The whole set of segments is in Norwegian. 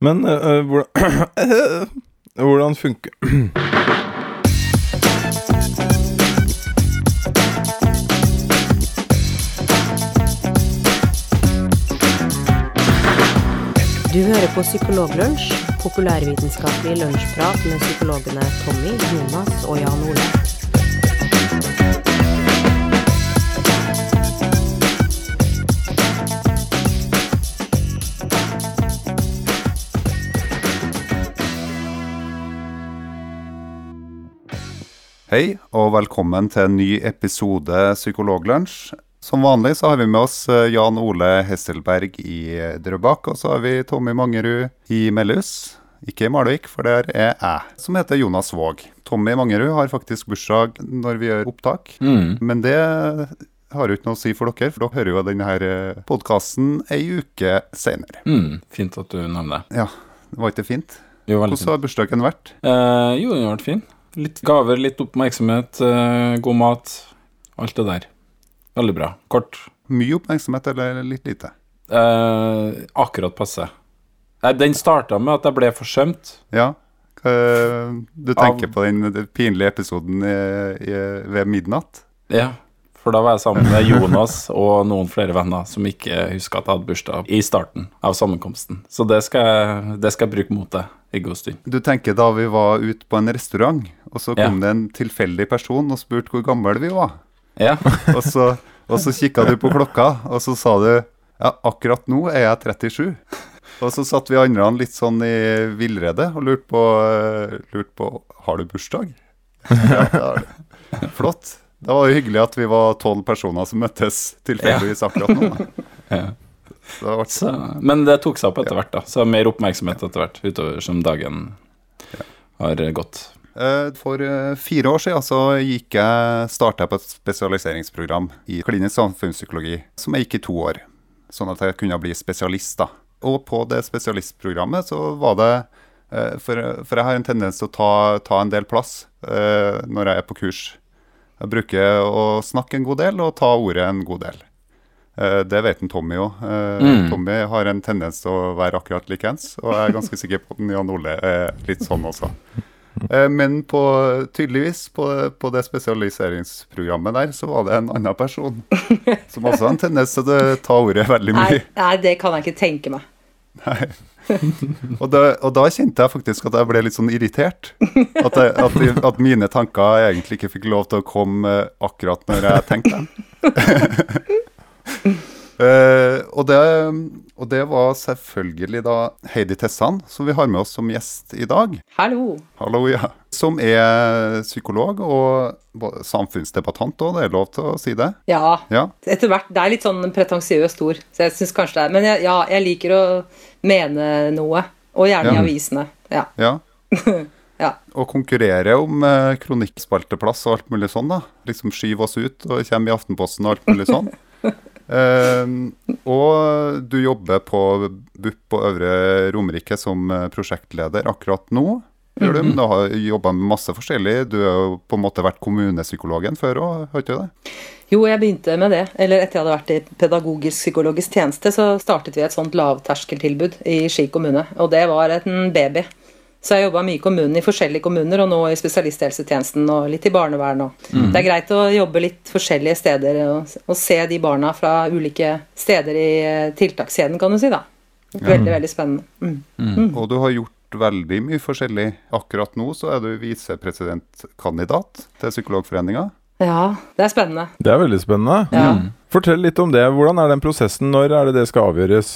Men øh, hvordan Hvordan funker Du hører på Psykologlunsj, populærvitenskapelig lunsjprat med psykologene Tommy, Jonas og Jan Ole. Hei, og velkommen til en ny episode Psykologlunsj. Som vanlig så har vi med oss eh, Jan Ole Hesselberg i eh, Drøbak, og så har vi Tommy Mangerud i Melhus. Ikke i Malvik, for der er jeg, som heter Jonas Våg. Tommy Mangerud har faktisk bursdag når vi gjør opptak, men det har jo ikke noe å si for dere, for dere hører jo denne podkasten ei uke senere. Mm, fint at du nevner det. Ja, det var ikke fint? Jo, Hvordan har bursdagen vært? Eh, jo, den har vært fin. Litt gaver, litt oppmerksomhet, eh, god mat. Alt det der. Veldig bra. Kort. Mye oppmerksomhet eller litt lite? Eh, akkurat passe. Nei, den starta med at jeg ble forsømt. Ja. Eh, Du tenker Av- på den den pinlige episoden i, i, ved midnatt? Ja, for da var jeg sammen med Jonas og noen flere venner som ikke huska at jeg hadde bursdag i starten av sammenkomsten. Så det skal jeg, det skal jeg bruke mot deg i god stund. Du tenker da vi var ute på en restaurant, og så kom Ja. det en tilfeldig person og spurte hvor gammel vi var. Ja. Og så, og så kikka du på klokka, og så sa du ja, akkurat nå er jeg 37. Og så satt vi andre litt sånn i villrede og lurte på, lurt på har du bursdag. Ja, det har. Flott. Det var jo hyggelig at vi var tolv personer som møttes tilfeldigvis akkurat nå. ja. Det vært Så, men det tok seg opp etter hvert, da. Så mer oppmerksomhet etter hvert utover som dagen har gått. Eh, For eh, fire år siden så gikk jeg, startet jeg på et spesialiseringsprogram i klinisk samfunnspsykologi, som jeg gikk i to år, sånn at jeg kunne bli spesialist. da. Og på det spesialistprogrammet så var det eh, For, for jeg har en tendens til å ta, ta en del plass når jeg er på kurs. Jeg bruker å snakke en god del og ta ordet en god del. Det vet en Tommy òg. Mm. Tommy har en tendens til å være akkurat likeens, og jeg er ganske sikker på at Jan Ole er litt sånn også. Eh, Men på, tydeligvis på, på det spesialiseringsprogrammet der, så var det en annen person som også har en tendens til å ta ordet veldig mye. nei, det kan jeg ikke tenke meg. Og da, og da kjente jeg faktisk at jeg ble litt sånn irritert. At, jeg, at, at mine tanker egentlig ikke fikk lov til å komme eh, akkurat når jeg tenkte dem. Eh, og, det, og det var selvfølgelig da Heidi Tessan, som vi har med oss som gjest i dag. Hallo. Hallo, ja. Som er psykolog og samfunnsdebattant òg, det er lov til å si det? Ja, Ja. etter hvert. Det er litt sånn pretensiøst ord, så jeg syns kanskje det er Men jeg, ja, jeg liker å mene noe. Og gjerne i avisene. Ja. ja. Ja. Og konkurrere om eh, kronikkspalteplass og alt mulig sånn, da. Liksom skyve oss ut og komme i Aftenposten og alt mulig sånn. Eh, og du jobber på BUP på Øvre Romerike som eh, prosjektleder akkurat nå. Gjør du, men du har jobba med masse forskjellig. Du har jo på en måte vært kommunepsykologen før òg, har ikke du det? Jo, jeg begynte med det. Eller etter jeg hadde vært i pedagogisk-psykologisk tjeneste, så startet vi et sånt lavterskeltilbud i Ski kommune. Og det var en baby. Så jeg jobba mye i kommunen, i forskjellige kommuner, og nå i spesialisthelsetjenesten og litt i barnevern. Mm. Det er greit å jobbe litt forskjellige steder og, og se de barna fra ulike steder i eh, tiltakskjeden, kan du si. da. Veldig, veldig spennende. Mm. Og du har gjort veldig mye forskjellig. Akkurat nå så er du visepresidentkandidat til Psykologforeninga. Ja, det er spennende. Det er veldig spennende. Ja. Fortell litt om det. Hvordan er den prosessen? Når er det det skal avgjøres?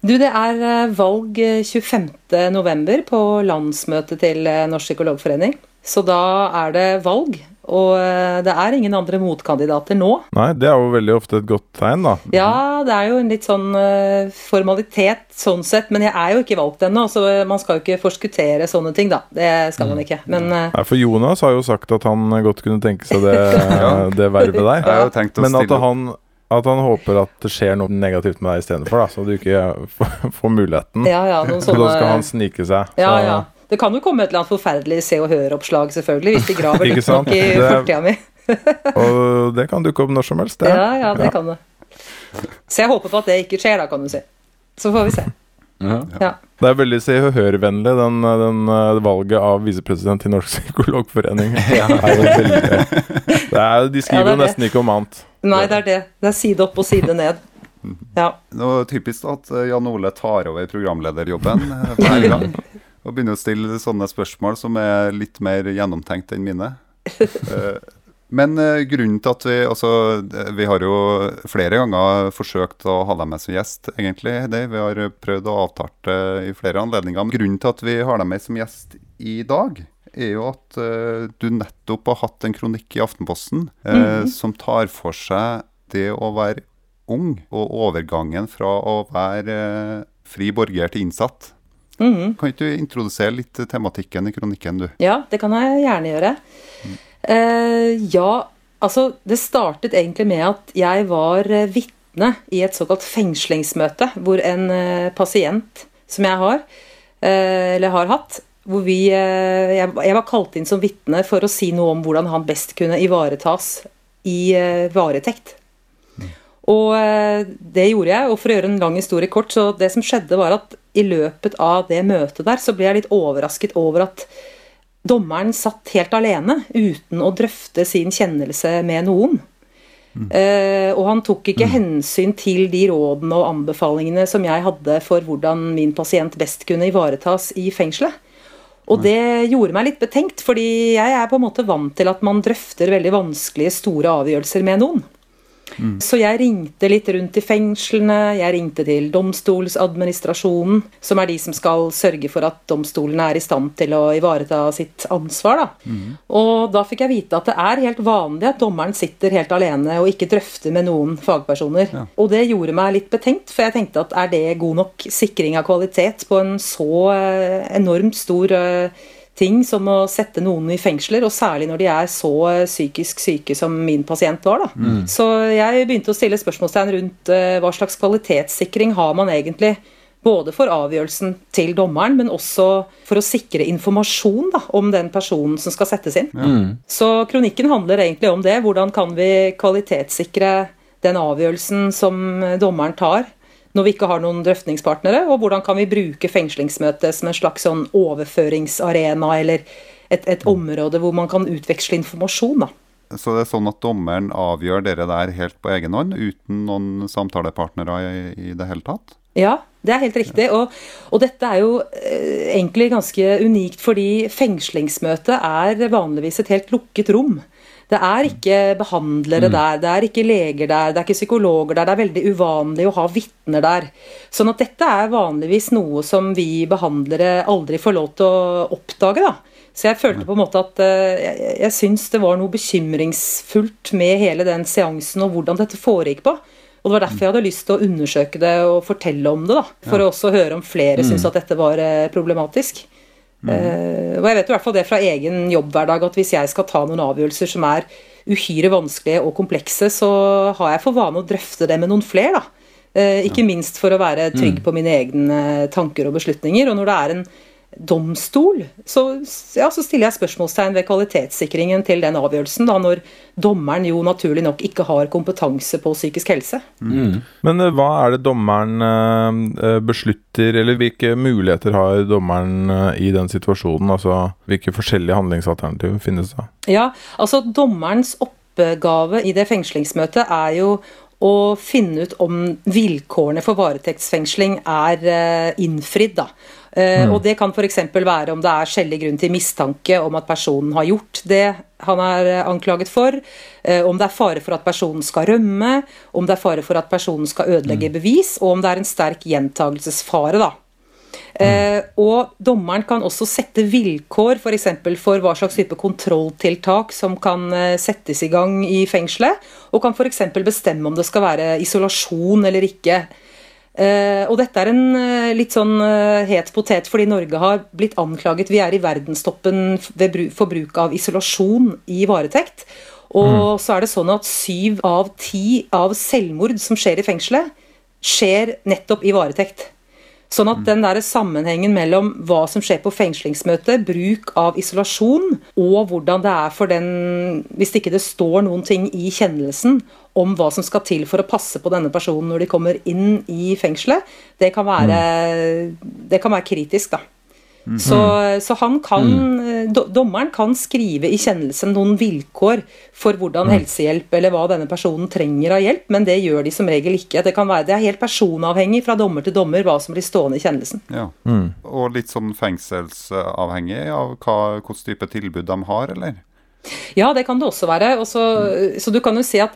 Du, det er eh, valg eh, 25.11. på landsmøtet til eh, Norsk Psykologforening. Så da er det valg, og eh, det er ingen andre motkandidater nå. Nei, det er jo veldig ofte et godt tegn, da. Ja, det er jo en litt sånn eh, formalitet sånn sett, men jeg er jo ikke valgt ennå, så eh, man skal jo ikke forskuttere sånne ting, da. Det skal man ikke. Men eh, Nei, For Jonas har jo sagt at han godt kunne tenke seg det, det vervet der. Jeg har jo tenkt å Men at han, at han håper at det skjer noe negativt med deg istedenfor, så du ikke får, muligheten. ja, ja, noen Så da skal han snike seg. Ja, Så- ja. Det kan jo komme et eller annet forferdelig Se og Hør-oppslag, selvfølgelig, hvis de graver Ikke dypt nok i Det- fortida mi. Og det kan dukke opp når som helst, det. Ja, ja, det kan det. Så jeg håper på at det ikke skjer, da, kan du si. Så får vi se. Ja. Ja. Det er veldig Se og Hør-vennlig, den, den eh, valget av visepresident i Norsk Psykologforening. Ja. Det er er, de skriver Ja, det er jo nesten ikke om annet. Nei, det er det. Det er side opp og side ned. Ja. Det var typisk at eh, Jan Ole tar over programlederjobben eh, hver gang. Og begynner å stille sånne spørsmål som er litt mer gjennomtenkt enn mine. Eh, Men eh, grunnen til at vi altså, eh, Vi har jo flere ganger forsøkt å ha deg med som gjest, egentlig. Det. Vi har prøvd å avtale det i flere anledninger. Men grunnen til at vi har deg med som gjest i dag, er jo at du nettopp har hatt en kronikk i Aftenposten eh, som tar for seg det å være ung, og overgangen fra å være eh, fri borger til innsatt. Mhm. Kan ikke du introdusere litt tematikken i kronikken, du? Ja, det kan jeg gjerne gjøre. Eh, ja, altså det startet egentlig med at jeg var vitne i et såkalt fengslingsmøte, hvor en uh, pasient som jeg har, uh, eller har hatt, hvor vi jeg, jeg var kalt inn som vitne for å si noe om hvordan han best kunne ivaretas i varetekt. Og eh, det gjorde jeg, og for å gjøre en lang historie kort, så det som skjedde var at i løpet av det møtet der, så ble jeg litt overrasket over at dommeren satt helt alene uten å drøfte sin kjennelse med noen. Eh, og han tok ikke hensyn til de rådene og anbefalingene som jeg hadde for hvordan min pasient best kunne ivaretas i fengselet. Og det gjorde meg litt betenkt, fordi jeg er på en måte vant til at man drøfter veldig vanskelige, store avgjørelser med noen. Så jeg ringte litt rundt i fengslene, jeg ringte til domstolsadministrasjonen, som er de som skal sørge for at domstolene er i stand til å ivareta sitt ansvar. Da. Og da fikk jeg vite at det er helt vanlig at dommeren sitter helt alene og ikke drøfter med noen fagpersoner. Og det gjorde meg litt betenkt, for jeg tenkte at er det god nok sikring av kvalitet på en så eh, enormt stor eh, ting som å sette noen i fengsler, og særlig når de er så eh, psykisk syke som min pasient var. Da. Så jeg begynte å stille spørsmålstegn rundt uh, hva slags kvalitetssikring har man egentlig. Både for avgjørelsen til dommeren, men også for å sikre informasjon da, om den personen som skal settes inn. Så kronikken handler egentlig om det. Hvordan kan vi kvalitetssikre den avgjørelsen som dommeren tar når vi ikke har noen drøftningspartnere, og hvordan kan vi bruke fengslingsmøtet som en slags sånn overføringsarena eller et, et område hvor man kan utveksle informasjon. da. Så det er sånn at dommeren avgjør dere der helt på egen hånd, uten noen samtalepartnere i, i det hele tatt? Ja, det er helt riktig. Og, og dette er jo eh, egentlig ganske unikt, fordi fengslingsmøtet er vanligvis et helt lukket rom. Det er ikke behandlere der, det er ikke leger der, det er ikke psykologer der. Det er veldig uvanlig å ha vitner der. Sånn at dette er vanligvis noe som vi behandlere aldri får lov til å oppdage. da. Så jeg følte på en måte at eh, jeg, jeg syns det var noe bekymringsfullt med hele den seansen og hvordan dette foregikk på. Og det var derfor jeg hadde lyst til å undersøke det og fortelle om det. da, For å også høre om flere syntes at dette var eh, problematisk. Eh, og jeg vet i hvert fall det fra egen jobbhverdag at hvis jeg skal ta noen avgjørelser som er uhyre vanskelige og komplekse, så har jeg for vane å drøfte det med noen flere. da. Eh, ikke minst for å være trygg på mine egne tanker og beslutninger. Og når det er en domstol, så, ja, så stiller jeg spørsmålstegn ved kvalitetssikringen til den avgjørelsen, da, når dommeren jo naturlig nok ikke har kompetanse på psykisk helse. Men eh, hva er det dommeren eh, eh, beslutter, eller hvilke muligheter har dommeren i den situasjonen? Altså hvilke forskjellige handlingsalternativer finnes da? Ja, altså dommerens oppgave i det fengslingsmøtet er jo å finne ut om vilkårene for varetektsfengsling er innfridd. da. Eh, Og Det kan f.eks. være om det er skjellig grunn til mistanke om at personen har gjort det han er eh, anklaget for, eh, om det er fare for at personen skal rømme, om det er fare for at personen skal ødelegge bevis, og om det er en sterk gjentagelsesfare. da. Eh, og dommeren kan også sette vilkår f.eks. For, for hva slags type kontrolltiltak som kan settes i gang i fengselet, og kan f.eks. bestemme om det skal være isolasjon eller ikke. Eh, og dette er en uh, litt sånn uh, het potet, fordi Norge har blitt anklaget Vi er i verdenstoppen bru- for bruk av isolasjon i varetekt. Og så er det sånn at syv av ti av selvmord som skjer i fengselet, skjer nettopp i varetekt. Sånn at den der sammenhengen mellom hva som skjer på fengslingsmøtet, bruk av isolasjon, og hvordan det er for den Hvis ikke det står noen ting i kjennelsen om hva som skal til for å passe på denne personen når de kommer inn i fengselet, det kan være, det kan være kritisk, da. Så, så, han kan, dommeren kan skrive i kjennelsen noen vilkår for hvordan helsehjelp eller hva denne personen trenger av hjelp, men det gjør de som regel ikke. Det, kan være, det er helt personavhengig fra dommer til dommer hva som blir stående i kjennelsen. Ja. Mm. Og litt sånn fengselsavhengig av hva, hvilken type tilbud de har, eller? Ja, det kan det også være. Også, mm. Så du kan jo si at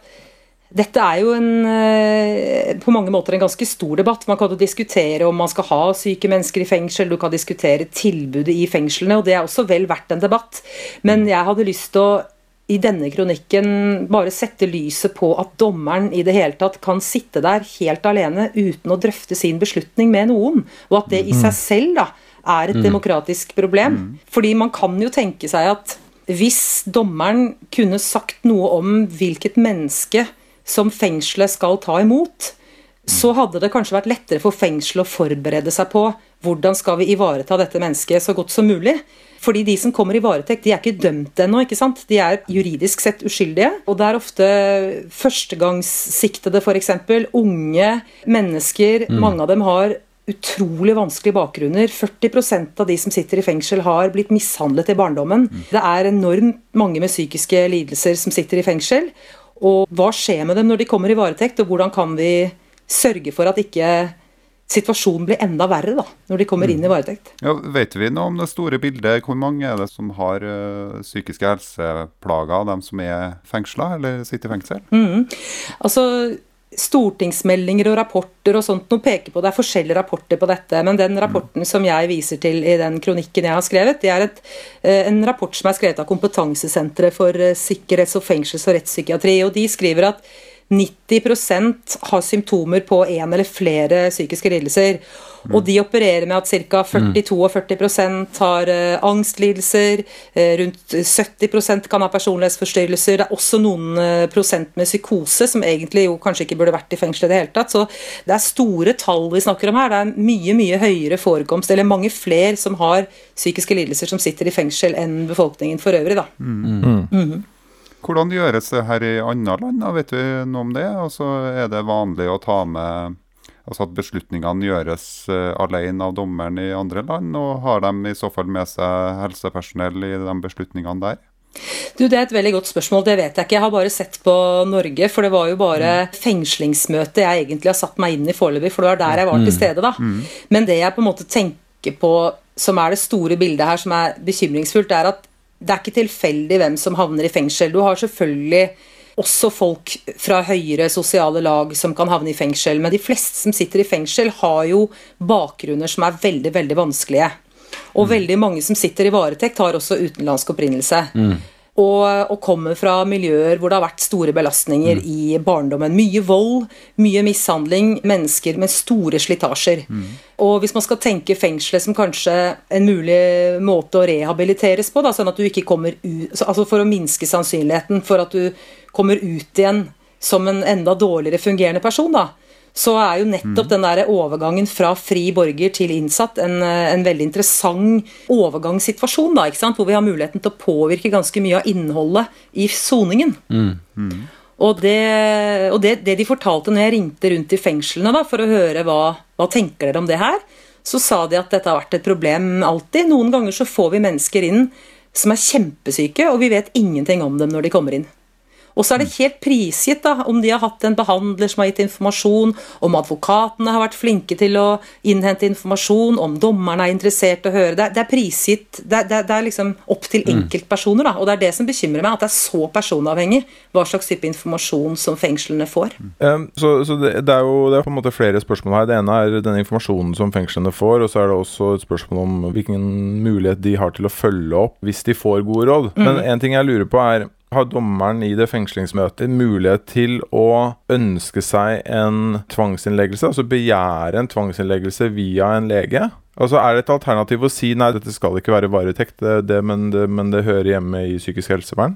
dette er jo en, eh, på mange måter en ganske stor debatt. Man kan jo diskutere om man skal ha syke mennesker i fengsel, du kan diskutere tilbudet i fengslene, og det er også vel verdt en debatt. Men jeg hadde lyst til å i denne kronikken bare sette lyset på at dommeren i det hele tatt kan sitte der helt alene uten å drøfte sin beslutning med noen, og at det i seg selv da er et demokratisk problem. Fordi man kan jo tenke seg at hvis dommeren kunne sagt noe om hvilket menneske som fengselet skal ta imot, så hadde det kanskje vært lettere for fengselet å forberede seg på hvordan skal vi ivareta dette mennesket så godt som mulig. Fordi de som kommer i varetekt, de er ikke dømt ennå. ikke sant? De er juridisk sett uskyldige. Og det er ofte førstegangssiktede, f.eks. Unge mennesker. Mm. Mange av dem har utrolig vanskelige bakgrunner. 40% av de som sitter i fengsel, har blitt mishandlet i barndommen. Mm. Det er enormt mange med psykiske lidelser som sitter i fengsel. Og hva skjer med dem når de kommer i varetekt, og hvordan kan vi sørge for at ikke situasjonen blir enda verre da, når de kommer inn i mm. varetekt. Ja, vet vi noe om det store bildet? Hvor mange er det som har uh, psykiske helseplager, dem som er fengsla eller sitter i fengsel? Mm. Altså, stortingsmeldinger og rapporter og sånt noe peker på Det er forskjellige rapporter på dette, men den rapporten mm. som jeg viser til i den kronikken jeg har skrevet, det er et, eh, en rapport som er skrevet av Kompetansesenteret for eh, sikkerhets-, og fengsels- og rettspsykiatri. og De skriver at 90% har symptomer på en eller flere psykiske lidelser. Og de opererer med at ca. 40-42 har uh, angstlidelser. Uh, rundt 70% kan ha personlighetsforstyrrelser. Det er også noen uh, prosent med psykose, som egentlig jo kanskje ikke burde vært i fengsel i det hele tatt. Så det er store tall vi snakker om her. Det er mye, mye høyere forekomst, eller mange flere som har psykiske lidelser som sitter i fengsel enn befolkningen for øvrig, da. Mm. Mm. Hvordan gjøres det her i andre land? Vet du noe om det? Altså, er det vanlig å ta med altså at beslutningene gjøres uh, alene av dommeren i andre land? Og har de i så fall med seg helsepersonell i de beslutningene der? Du, Det er et veldig godt spørsmål, det vet jeg ikke. Jeg har bare sett på Norge. For det var jo bare mm. fengslingsmøtet jeg egentlig har satt meg inn i foreløpig, for det var der jeg var til mm. stede. da. Mm. Men det jeg på en måte tenker på som er det store bildet her, som er bekymringsfullt, er at det er ikke tilfeldig hvem som havner i fengsel. Du har selvfølgelig også folk fra høyere sosiale lag som kan havne i fengsel. Men de fleste som sitter i fengsel, har jo bakgrunner som er veldig, veldig vanskelige. Og mm. veldig mange som sitter i varetekt, har også utenlandsk opprinnelse. Mm. Og, og, kommer fra miljøer hvor det har vært store belastninger mm. i barndommen. Mye vold, mye mishandling, mennesker med store slitasjer. Mm. Og hvis man skal tenke fengselet som kanskje en mulig måte å rehabiliteres på, da, sånn at du ikke kommer ut Altså for å minske sannsynligheten for at du kommer ut igjen som en enda dårligere fungerende person, da, så er jo nettopp mm. den der overgangen fra fri borger til innsatt en, en veldig interessant overgangssituasjon, da, ikke sant? hvor vi har muligheten til å påvirke ganske mye av innholdet i soningen. Mm. Mm. Og, det, og det, det, de fortalte når jeg ringte rundt i fengslene da, for å høre hva, hva tenker dere om det her, så sa de at dette har vært et problem alltid. Noen ganger så får vi mennesker inn som er kjempesyke, og vi vet ingenting om dem når de kommer inn. Og så er det helt prisgitt da, om de har hatt en behandler som har gitt informasjon, om advokatene har vært flinke til å innhente informasjon, om dommerne er interessert i å høre. Det, det er prisgitt det, det, det, er liksom opp til mm. enkeltpersoner. Da, og det er det som bekymrer meg, at det er så personavhengig hva slags type informasjon som fengslene får. Um, så, så det, er jo det er på en måte flere spørsmål her. Det ene er den informasjonen som fengslene får, og så er det også et spørsmål om hvilken mulighet de har til å følge opp hvis de får gode råd. Mm. Men en ting jeg lurer på er har dommeren i det fengslingsmøtet mulighet til å ønske seg en tvangsinnleggelse, altså begjære en tvangsinnleggelse via en lege? Altså Er det et alternativ å si nei, dette skal ikke være varetekt, det, det, men, det, men det hører hjemme i psykisk helsevern?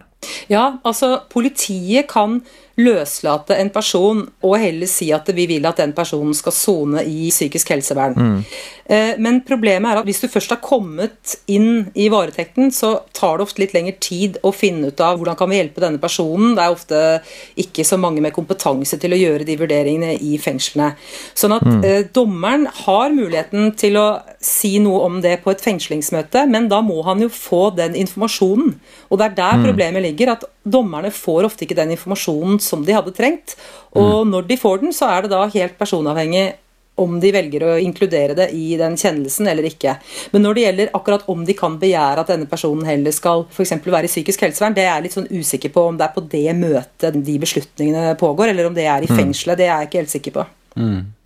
Ja, altså politiet kan løslate en person og heller si at vi vil at den personen skal sone i psykisk helsevern. Mm. Men problemet er at hvis du først har kommet inn i varetekten, så tar det ofte litt lengre tid å finne ut av hvordan kan vi hjelpe denne personen. Det er ofte ikke så mange med kompetanse til å gjøre de vurderingene i fengslene. Sånn at mm. dommeren har muligheten til å si noe om det på et fengslingsmøte, men da må han jo få den informasjonen. Og det er der problemet ligger, at dommerne får ofte ikke den informasjonen som de hadde trengt. Og når de får den, så er det da helt personavhengig om de velger å inkludere det i den kjennelsen eller ikke. Men når det gjelder akkurat om de kan begjære at denne personen heller skal f.eks. være i psykisk helsevern, det er jeg litt sånn usikker på om det er på det møtet de beslutningene pågår, eller om det er i fengselet. Det er jeg ikke helt sikker på.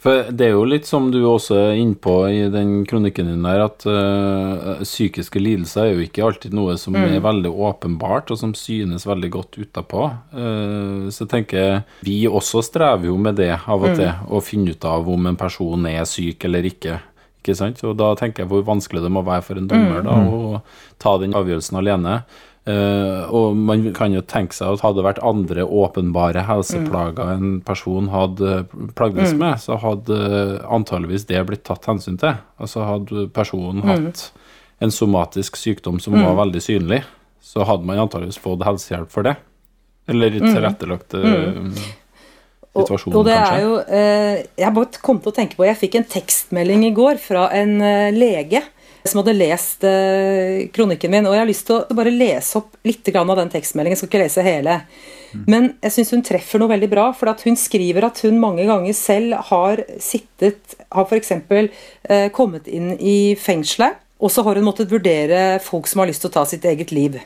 For det er jo litt som du også er innpå i den kronikken din der, at uh, psykiske lidelser er jo ikke alltid noe som er veldig åpenbart, og som synes veldig godt utapå. Uh, så jeg tenker vi også strever jo med det av og til, å finne ut av om en person er syk eller ikke. Ikke sant? Og da tenker jeg hvor vanskelig det må være for en dommer da, å ta den avgjørelsen alene. Eh, og man kan jo tenke seg at hadde det vært andre åpenbare helseplager en person hadde plagdes med, så hadde antageligvis det blitt tatt hensyn til. Altså hadde personen hatt en somatisk sykdom som var veldig synlig, så hadde man antageligvis fått helsehjelp for det. Eller tilrettelagt mm. Og, situasjonen, og det kanskje. er jo uh, Jeg bare kom til å tenke på Jeg fikk en tekstmelding i går fra en uh, lege som hadde lest eh, kronikken min. Og jeg har lyst til å bare lese opp litt grann av den tekstmeldingen. Jeg skal ikke lese hele. Men jeg syns hun treffer noe veldig bra. For at hun skriver at hun mange ganger selv har sittet Har f.eks. Eh, kommet inn i fengselet, og så har hun måttet vurdere folk som har lyst til å ta sitt eget liv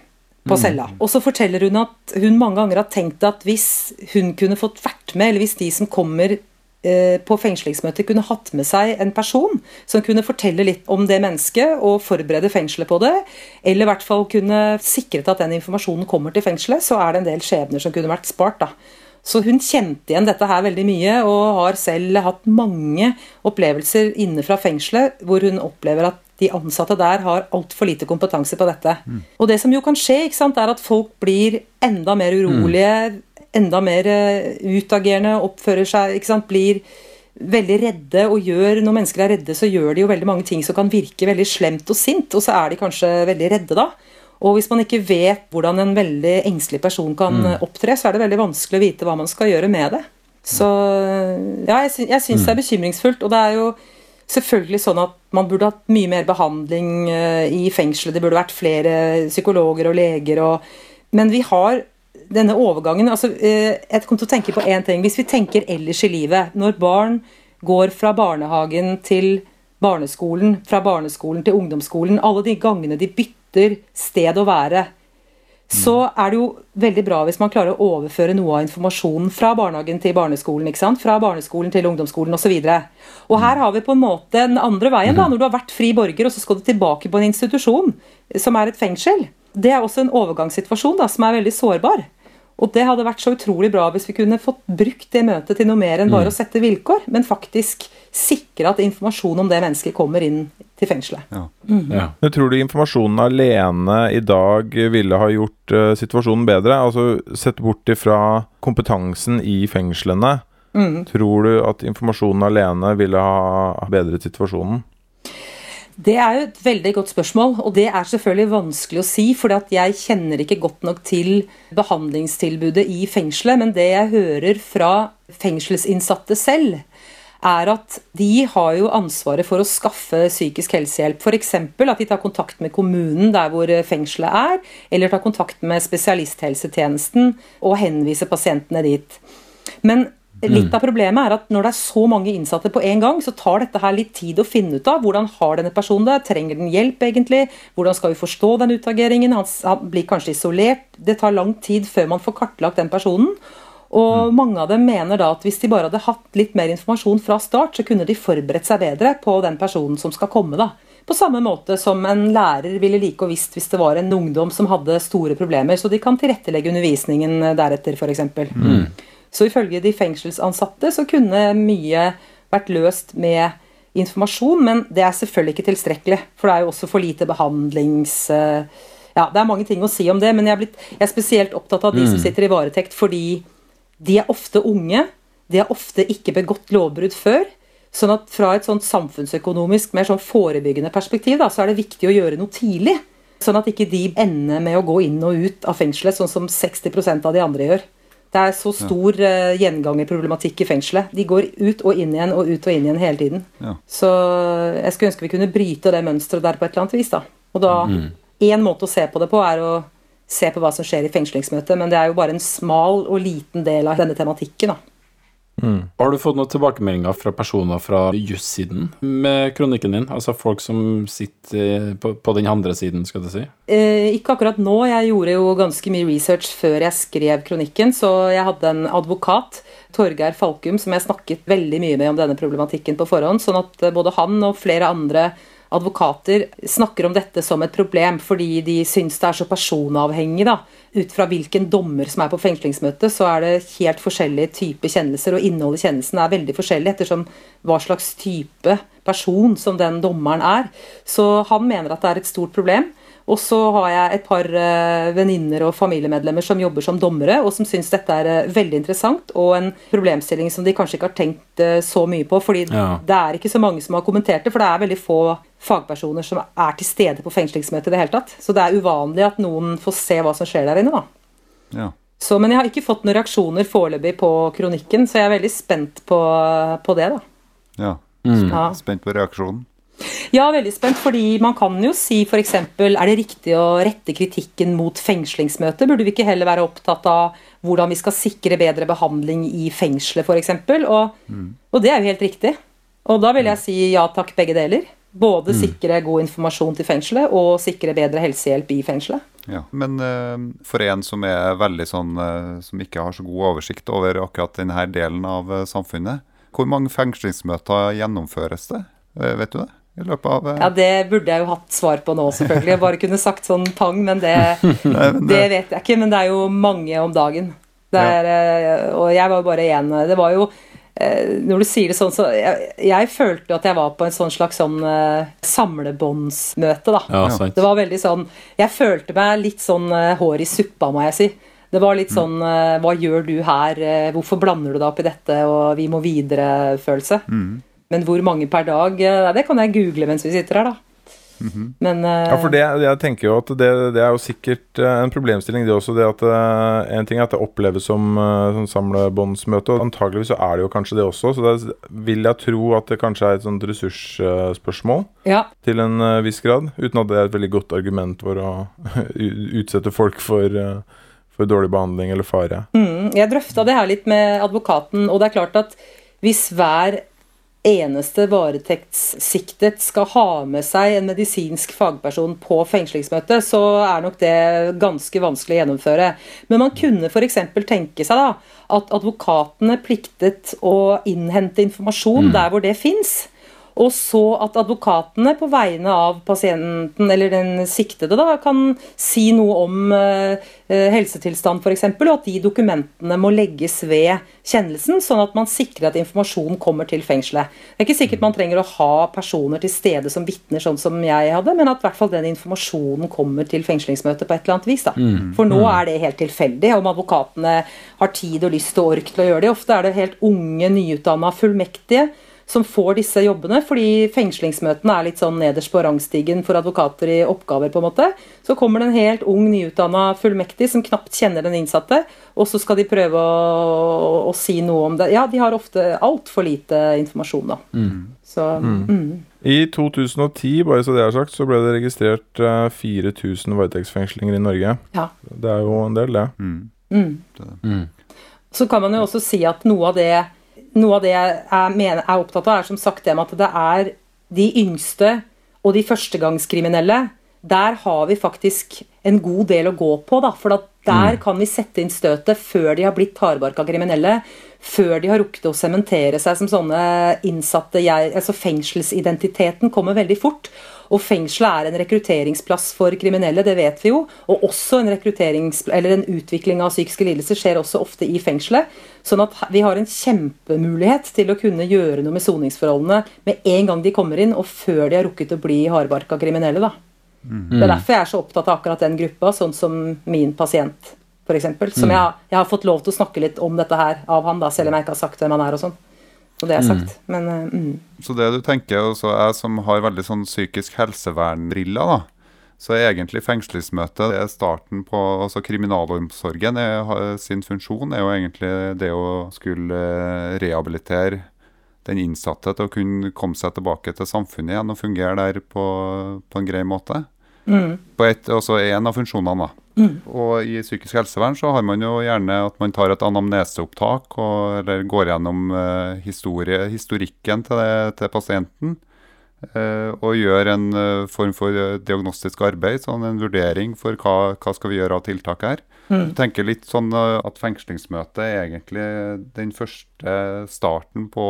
på cella. Og så forteller hun at hun mange ganger har tenkt at hvis hun kunne fått vært med, eller hvis de som kommer på fengslingsmøtet kunne hatt med seg en person som kunne fortelle litt om det mennesket og forberede fengselet på det, eller i hvert fall kunne sikret at den informasjonen kommer til fengselet, så er det en del skjebner som kunne vært spart. da. Så hun kjente igjen dette her veldig mye, og har selv hatt mange opplevelser inne fra fengselet hvor hun opplever at de ansatte der har altfor lite kompetanse på dette. Og det som jo kan skje, ikke sant, er at folk blir enda mer urolige, enda mer eh, utagerende, oppfører seg, ikke sant, blir veldig redde og gjør Når mennesker er redde, så gjør de jo veldig mange ting som kan virke veldig slemt og sint, og så er de kanskje veldig redde da. Og hvis man ikke vet hvordan en veldig engstelig person kan mm. opptre, så er det veldig vanskelig å vite hva man skal gjøre med det. Så ja, jeg, sy syns det er bekymringsfullt. Og det er jo selvfølgelig sånn at man burde hatt mye mer behandling eh, i fengselet. Det burde vært flere psykologer og leger og Men vi har denne overgangen altså, eh, Jeg kom til å tenke på én ting. Hvis vi tenker ellers i livet, når barn går fra barnehagen til barneskolen, fra barneskolen til ungdomsskolen, alle de gangene de bytter sted å være, så er det jo veldig bra hvis man klarer å overføre noe av informasjonen fra barnehagen til barneskolen. ikke sant? Fra barneskolen til ungdomsskolen osv. Og, så og her har vi på en måte den andre veien, da, når du har vært fri borger og så skal du tilbake på en institusjon, som er et fengsel. Det er også en overgangssituasjon da, som er veldig sårbar. Og det hadde vært så utrolig bra hvis vi kunne fått brukt det møtet til noe mer enn bare å sette vilkår, men faktisk sikre at informasjon om det mennesket kommer inn til fengselet. Ja. Men tror du informasjonen alene i dag ville ha gjort uh, situasjonen bedre? Altså sett bort ifra kompetansen i fengslene. Tror du at informasjonen alene ville ha bedret situasjonen? Det er jo et veldig godt spørsmål, og det er selvfølgelig vanskelig å si, for jeg kjenner ikke godt nok til behandlingstilbudet i fengselet, men det jeg hører fra fengselsinnsatte selv, er at de har jo ansvaret for å skaffe psykisk helsehjelp. F.eks. at de tar kontakt med kommunen der hvor fengselet er, eller tar kontakt med spesialisthelsetjenesten og henviser pasientene dit. Men litt av problemet er at når det er så mange innsatte på en gang, så tar dette her litt tid å finne ut av. Hvordan har denne personen det? Trenger den hjelp, egentlig? Hvordan skal vi forstå den utageringen? Han, blir kanskje isolert. Det tar lang tid før man får kartlagt den personen. Og mange av dem mener da at hvis de bare hadde hatt litt mer informasjon fra start, så kunne de forberedt seg bedre på den personen som skal komme. da. På samme måte som en lærer ville like og visst hvis det var en ungdom som hadde store problemer, så de kan tilrettelegge undervisningen deretter, f.eks. Mm. Så ifølge de fengselsansatte så kunne mye vært løst med informasjon, men det er selvfølgelig ikke tilstrekkelig. For det er jo også for lite behandlings... Ja, det er mange ting å si om det, men jeg er, blitt, jeg er spesielt opptatt av de som sitter i varetekt fordi de er ofte unge, de har ofte ikke begått lovbrudd før. Sånn at fra et sånt samfunnsøkonomisk, mer sånn forebyggende perspektiv, da, så er det viktig å gjøre noe tidlig. Sånn at ikke de ender med å gå inn og ut av fengselet, sånn som 60% av de andre gjør. Det er så stor uh, gjengangerproblematikk i fengselet. De går ut og inn igjen og ut og inn igjen hele tiden. Ja. Så jeg skulle ønske vi kunne bryte det mønsteret der på et eller annet vis. da. Og da, én måte å se på det på er å se på hva som skjer i fengslingsmøtet, men det er jo bare en smal og liten del av denne tematikken. da. Har du fått noen tilbakemeldinger fra personer fra jussiden med kronikken din? Altså folk som sitter på, på den andre siden, skal du si? Eh, ikke akkurat nå, jeg gjorde jo ganske mye research før jeg skrev kronikken, så jeg hadde en advokat, Torgeir Falkum, som jeg snakket veldig mye med om denne problematikken på forhånd, sånn at eh, både han og flere andre advokater snakker om dette som et problem, fordi de syns det er så personavhengig. da. Ut fra hvilken dommer som er på fengslingsmøtet, så er det helt forskjellige typer kjennelser, og innholdet i kjennelsen er veldig forskjellig ettersom hva slags type person som den dommeren er. Så han mener at det er et stort problem. Og så har jeg et par uh, venninner og familiemedlemmer som jobber som dommere, og som syns dette er eh, veldig interessant, og en problemstilling som de kanskje ikke har tenkt eh, så mye på. fordi Ja. det er ikke så mange som har kommentert det, for det er veldig få fagpersoner som er til stede på fengslingsmøtet i det hele tatt. Så det er uvanlig at noen får se hva som skjer der inne, da. Ja. Så, men jeg har ikke fått noen reaksjoner foreløpig på kronikken, så jeg er veldig spent på, på det, da. ja. Ja. Spent på reaksjonen. Ja, veldig spent, fordi man kan jo si f.eks.: Er det riktig å rette kritikken mot fengslingsmøtet? Burde vi ikke heller være opptatt av hvordan vi skal sikre bedre behandling i fengselet, f.eks.? Og, og det er jo helt riktig. Og da vil jeg si ja takk, begge deler. Både sikre god informasjon til fengselet og sikre bedre helsehjelp i fengselet. Ja. Men eh, for en som er veldig sånn eh, Som ikke har så god oversikt over akkurat denne delen av eh, samfunnet, hvor mange fengslingsmøter gjennomføres det? Vet du det? I løpet av eh, Ja, Det burde jeg jo hatt svar på nå, selvfølgelig. Jeg bare kunne sagt sånn pang, men det, det vet jeg ikke. Men det er jo mange om dagen. Det er, ja. Og jeg var jo bare én. Det var jo eh, Når du sier det sånn, så jeg, jeg følte jo at jeg var på en sånn slags sånn eh, samlebåndsmøte, da. Ja, sant. Det var veldig sånn Jeg følte meg litt sånn eh, hår i suppa, må jeg si. Det var litt sånn eh, Hva gjør du her? Eh, Hvorfor blander du deg opp i dette? Og vi må videre-følelse. Men hvor mange per dag? eh, Det kan jeg google mens vi sitter her, da. Men uh, Ja, for det, jeg tenker jo at det, det er jo sikkert eh, en problemstilling, det også. Det at En ting er at det oppleves som uh, sånn samlebåndsmøte, og antageligvis så er det jo kanskje det også. Så da vil jeg tro at det kanskje er et sånt ressursspørsmål ja, til en viss grad. Uten at det er et veldig godt argument for å utsette folk for, for dårlig behandling eller fare. mm, jeg drøfta det her litt med advokaten, og det er klart at hvis hver eneste varetektssiktet skal ha med seg en medisinsk fagperson på fengslingsmøte, så er nok det ganske vanskelig å gjennomføre. Men man kunne f.eks. tenke seg da, at advokatene pliktet å innhente informasjon der hvor det fins. Og så at advokatene på vegne av pasienten eller den siktede da, kan si noe om eh, eh, helsetilstand f.eks., og at de dokumentene må legges ved kjennelsen, sånn at man sikrer at informasjon kommer til fengselet. Det er ikke sikkert man trenger å ha personer til stede som vitner, sånn som jeg hadde, men at i hvert fall den informasjonen kommer til fengslingsmøtet på et eller annet vis. da. For nå er det helt tilfeldig om advokatene har tid og lyst og ork til å gjøre det. Ofte er det helt unge, nyutdanna fullmektige som får disse jobbene, fordi fengslingsmøtene er litt sånn nederst på rangstigen for advokater i oppgaver. på en måte. Så kommer det en helt ung, nyutdanna fullmektig som knapt kjenner den innsatte, og så skal de prøve å, å si noe om det. Ja, de har ofte altfor lite informasjon, da. Så mm. I 2010, bare så det er sagt, så ble det registrert eh, 4000 varetektsfengslinger i Norge. ja. Det er jo en del, det. Så kan man jo også si at noe av det, noe av det jeg er, mener, er opptatt av, er som sagt det med at det er de yngste og de førstegangskriminelle. Der har vi faktisk en god del å gå på, da. For at der kan vi sette inn støtet før de har blitt hardbarka kriminelle. Før de har rukket å sementere seg som sånne innsatte jeg, altså Fengselsidentiteten kommer veldig fort. Og fengselet er en rekrutteringsplass for kriminelle, det vet vi jo. Og også en, eller en utvikling av psykiske lidelser skjer også ofte i fengselet. Sånn at vi har en kjempemulighet til å kunne gjøre noe med soningsforholdene med en gang de kommer inn, og før de har rukket å bli hardbarka kriminelle. da. Det er derfor jeg er så opptatt av akkurat den gruppa, sånn som min pasient. f.eks. Som jeg, jeg har fått lov til å snakke litt om dette her av han, da, selv om jeg ikke har sagt hvem han er og sånn. Og det er sagt. Men eh, mm. Så det du tenker, også jeg som har veldig sånn psykisk helsevernbriller, da. Så egentlig fengslingsmøtet det er starten på altså Kriminalomsorgen er, sin funksjon er jo egentlig det å skulle eh, rehabilitere den innsatte til å kunne komme seg tilbake til samfunnet igjen og fungere der på, på en grei måte. På et, også en av funksjonene, da. Og i psykisk helsevern så har man jo gjerne at man tar et anamneseopptak og, eller går gjennom eh, historie, historikken til, det, til pasienten. eh, og gjør en eh, form for eh, diagnostisk arbeid, sånn en vurdering for hva, hva skal vi gjøre av tiltak her. Jeg tenker litt sånn eh, at fengslingsmøtet er egentlig den første starten på,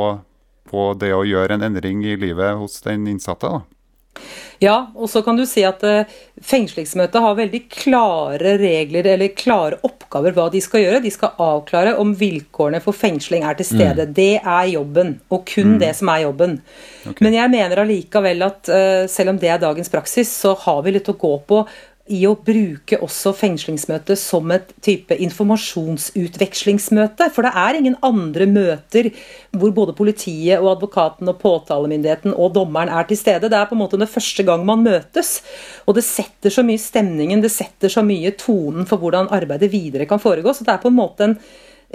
på det å gjøre en endring i livet hos den innsatte. da. Ja, og så kan du si at eh, fengslingsmøtet har veldig klare regler eller klare oppgaver hva de skal gjøre. De skal avklare om vilkårene for fengsling er til stede. Det er jobben, og kun det som er jobben. Men jeg mener allikevel at eh, selv om det er dagens praksis, så har vi litt å gå på i å bruke også fengslingsmøtet som et type informasjonsutvekslingsmøte. For det er ingen andre møter hvor både politiet og advokaten og påtalemyndigheten og dommeren er til stede. Det er på en måte det første gang man møtes. Og det setter så mye stemningen, det setter så mye tonen for hvordan arbeidet videre kan foregå. Så det er på en måte en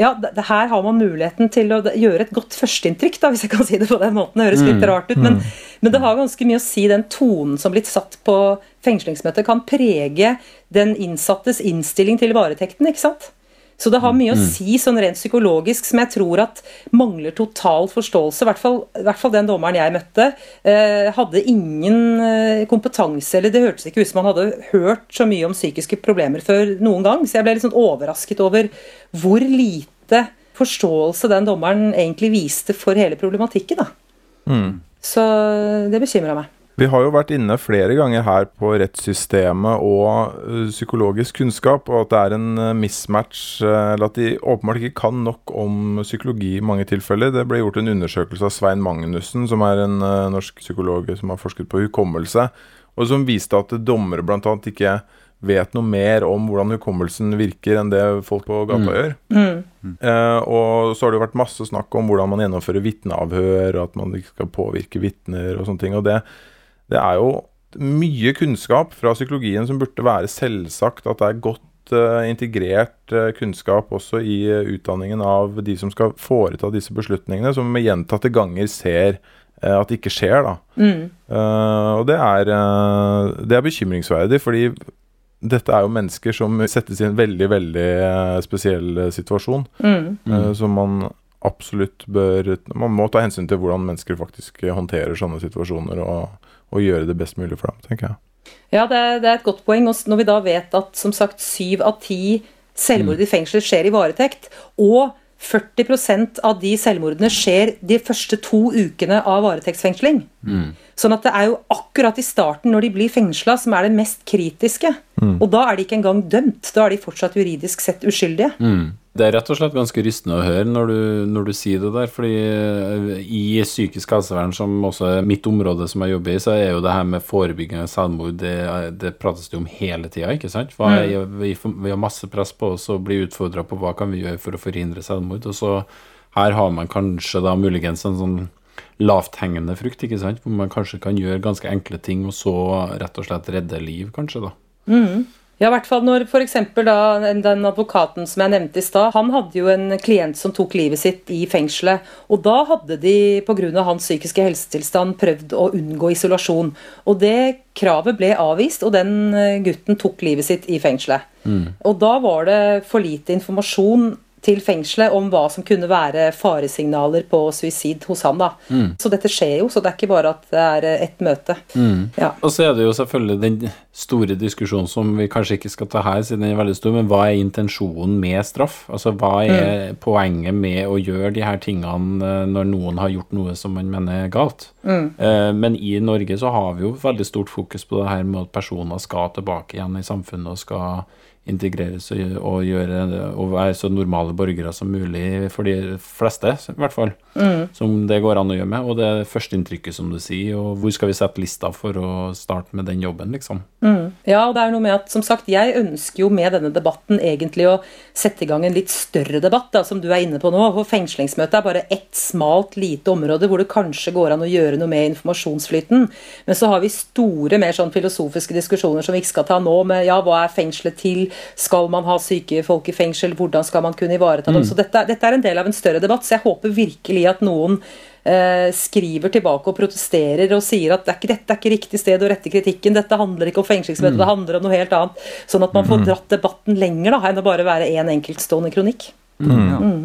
ja, det, det her har man muligheten til å gjøre et godt førsteinntrykk, hvis jeg kan si det på den måten. Det høres litt rart ut, men, men det har ganske mye å si. Den tonen som blitt satt på fengslingsmøtet, kan prege den innsattes innstilling til varetekten, ikke sant? Så det har mye å si sånn rent psykologisk som jeg tror at mangler total forståelse. I hvert fall, i hvert fall den dommeren jeg møtte, eh, hadde ingen eh, kompetanse, eller det hørtes ikke ut som han hadde hørt så mye om psykiske problemer før noen gang. Så jeg ble litt sånn overrasket over hvor lite forståelse den dommeren egentlig viste for hele problematikken. da. Så det bekymra meg. Vi har jo vært inne flere ganger her på rettssystemet og psykologisk kunnskap, og at det er en mismatch, eller at de åpenbart ikke kan nok om psykologi i mange tilfeller. Det ble gjort en undersøkelse av Svein Magnussen, som er en norsk psykolog som har forsket på hukommelse, og som viste at dommere bl.a. ikke vet noe mer om hvordan hukommelsen virker enn det folk på gata gjør. Eh, og så har det jo vært masse snakk om hvordan man gjennomfører vitneavhør, og at man ikke skal påvirke vitner og sånne ting. Og det, det er jo mye kunnskap fra psykologien som burde være selvsagt at det er godt eh, integrert eh, kunnskap også i eh, utdanningen av de som skal foreta disse beslutningene, som med gjentatte ganger ser at det ikke skjer. da. Eh, og det er, det er bekymringsverdig, fordi dette er jo mennesker som settes i en veldig, veldig spesiell situasjon. situasjon. eh, Som man absolutt bør Man må ta hensyn til hvordan mennesker faktisk håndterer sånne situasjoner, og, og gjøre det best mulig for dem, tenker jeg. Ja, det er, det er et godt poeng. Og når vi da vet at som sagt syv av ti selvmord i fengsel skjer i varetekt, og 40% av de selvmordene skjer de første to ukene av varetektsfengsling. Sånn at det er jo akkurat i starten, når de blir fengsla, som er det mest kritiske. Og da er de ikke engang dømt. Da er de fortsatt juridisk sett uskyldige. Det er rett og slett ganske rystende å høre når du, når du sier det der, fordi eh, i psykisk helsevern, som også er mitt område som jeg jobber i, så er jo det her med forebygging av selvmord, det, det prates det om hele tida, ikke sant? Hva er, vi, vi har masse press på oss og blir utfordra på hva kan vi gjøre for å forhindre selvmord, og så her har man kanskje da muligens en sånn lavthengende frukt, ikke sant, hvor man kanskje kan gjøre ganske enkle ting, og så rett og slett redde liv, kanskje, da. Ja, i hvert fall når da den advokaten som jeg nevnte i stad, han hadde jo en klient som tok livet sitt i fengselet. Og da hadde de pga. hans psykiske helsetilstand prøvd å unngå isolasjon. Og det kravet ble avvist, og den gutten tok livet sitt i fengselet. Og da var det for lite informasjon til fengselet om hva som kunne være faresignaler på suicid hos han. da. Så dette skjer jo, så det er ikke bare at det er ett møte. Ja. Og så er det jo selvfølgelig den store diskusjon som vi kanskje ikke skal ta her, siden den er veldig stor, men hva er intensjonen med straff? Altså hva er poenget med å gjøre de her tingene eh, når noen har gjort noe som man mener er galt? Eh, Men i Norge så har vi jo veldig stort fokus på det her med at personer skal tilbake igjen i samfunnet og skal integreres og, og, gjøre, og være så normale borgere som mulig for de fleste, i hvert fall. Som det går an å gjøre med. Og det førsteinntrykket, som du sier. Og hvor skal vi sette lista for å starte med den jobben, liksom? Mm. Ja, og det er noe med at, som sagt, jeg ønsker jo med denne debatten egentlig å sette i gang en litt større debatt, da, som du er inne på nå. For fengslingsmøtet er bare ett smalt, lite område hvor det kanskje går an å gjøre noe med informasjonsflyten. Men så har vi store, mer sånn filosofiske diskusjoner som vi ikke skal ta nå, med ja, hva er fengselet til, skal man ha syke folk i fengsel, hvordan skal man kunne ivareta dem. Mm. Så dette, dette er en del av en større debatt, så jeg håper virkelig at noen Eh, skriver tilbake og protesterer og sier at det er ikke, dette er ikke riktig sted å rette kritikken, dette handler ikke om fengslingsmøte, mm. det handler om noe helt annet. Sånn at man får mm. dratt debatten lenger da, enn å bare være én en enkeltstående kronikk. Mm. Mm.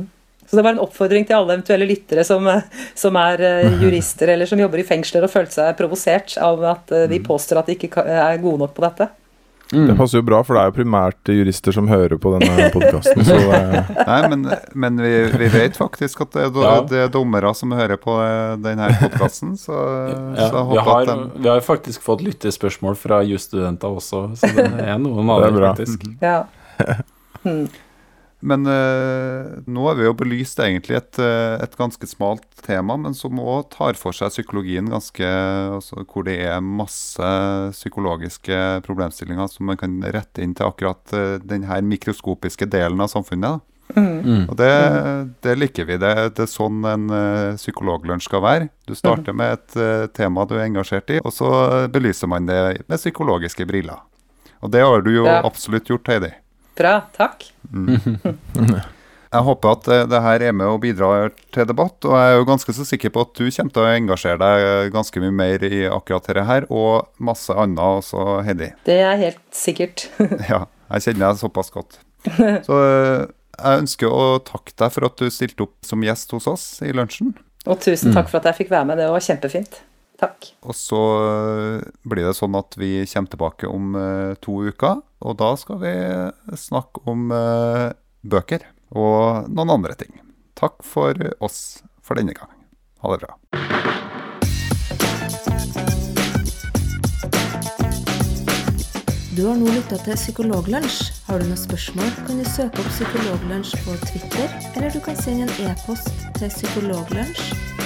Så det var en oppfordring til alle eventuelle lyttere som, som er uh, jurister eller som jobber i fengsler og følte seg provosert av at uh, vi mm. påstår at de ikke er gode nok på dette. Mm. Det passer jo bra, for det er jo primært jurister som hører på denne podkasten. Nei, men, men vi, vi, vet faktisk at det er, ja. det er, dommere som hører på denne podkasten, så, ja, så vi, har, de... vi har faktisk fått lyttespørsmål fra jusstudenter også, så det er noen av dem, faktisk. Ja. Mm. Men uh, nå er vi jo belyst egentlig et, eh, et, ganske smalt tema, men som òg tar for seg psykologien ganske altså, Hvor det er masse psykologiske problemstillinger som man kan rette inn til akkurat den denne mikroskopiske delen av samfunnet. Mm. Og det, det, liker vi. Det, det er sånn en uh, psykologlunsj skal være. Du starter mm. med et uh, tema du er engasjert i, og så belyser man det med psykologiske briller. Og det har du jo ja. absolutt gjort, Heidi. Bra. Takk. Mm. Jeg håper at eh, det her er med og bidrar til debatt, og jeg er jo ganske så sikker på at du kommer til å engasjere deg ganske mye mer i akkurat dette her, og masse annet også, Heidi. Det er helt sikkert. ja, jeg kjenner deg såpass godt. Så eh, jeg ønsker å takke deg for at du stilte opp som gjest hos oss i lunsjen. Og tusen takk for at jeg fikk være med, det var kjempefint. Takk. Og så eh, blir det sånn at vi kommer tilbake om to uker. Og da skal vi snakke om uh, bøker og noen andre ting. Takk for oss for denne gang. Ha det bra. Du har nå lytta til Psykologlunsj. Har du noen spørsmål, kan du søke opp Psykologlunsj på Twitter, eller du kan sende en e-post til psykologlunsj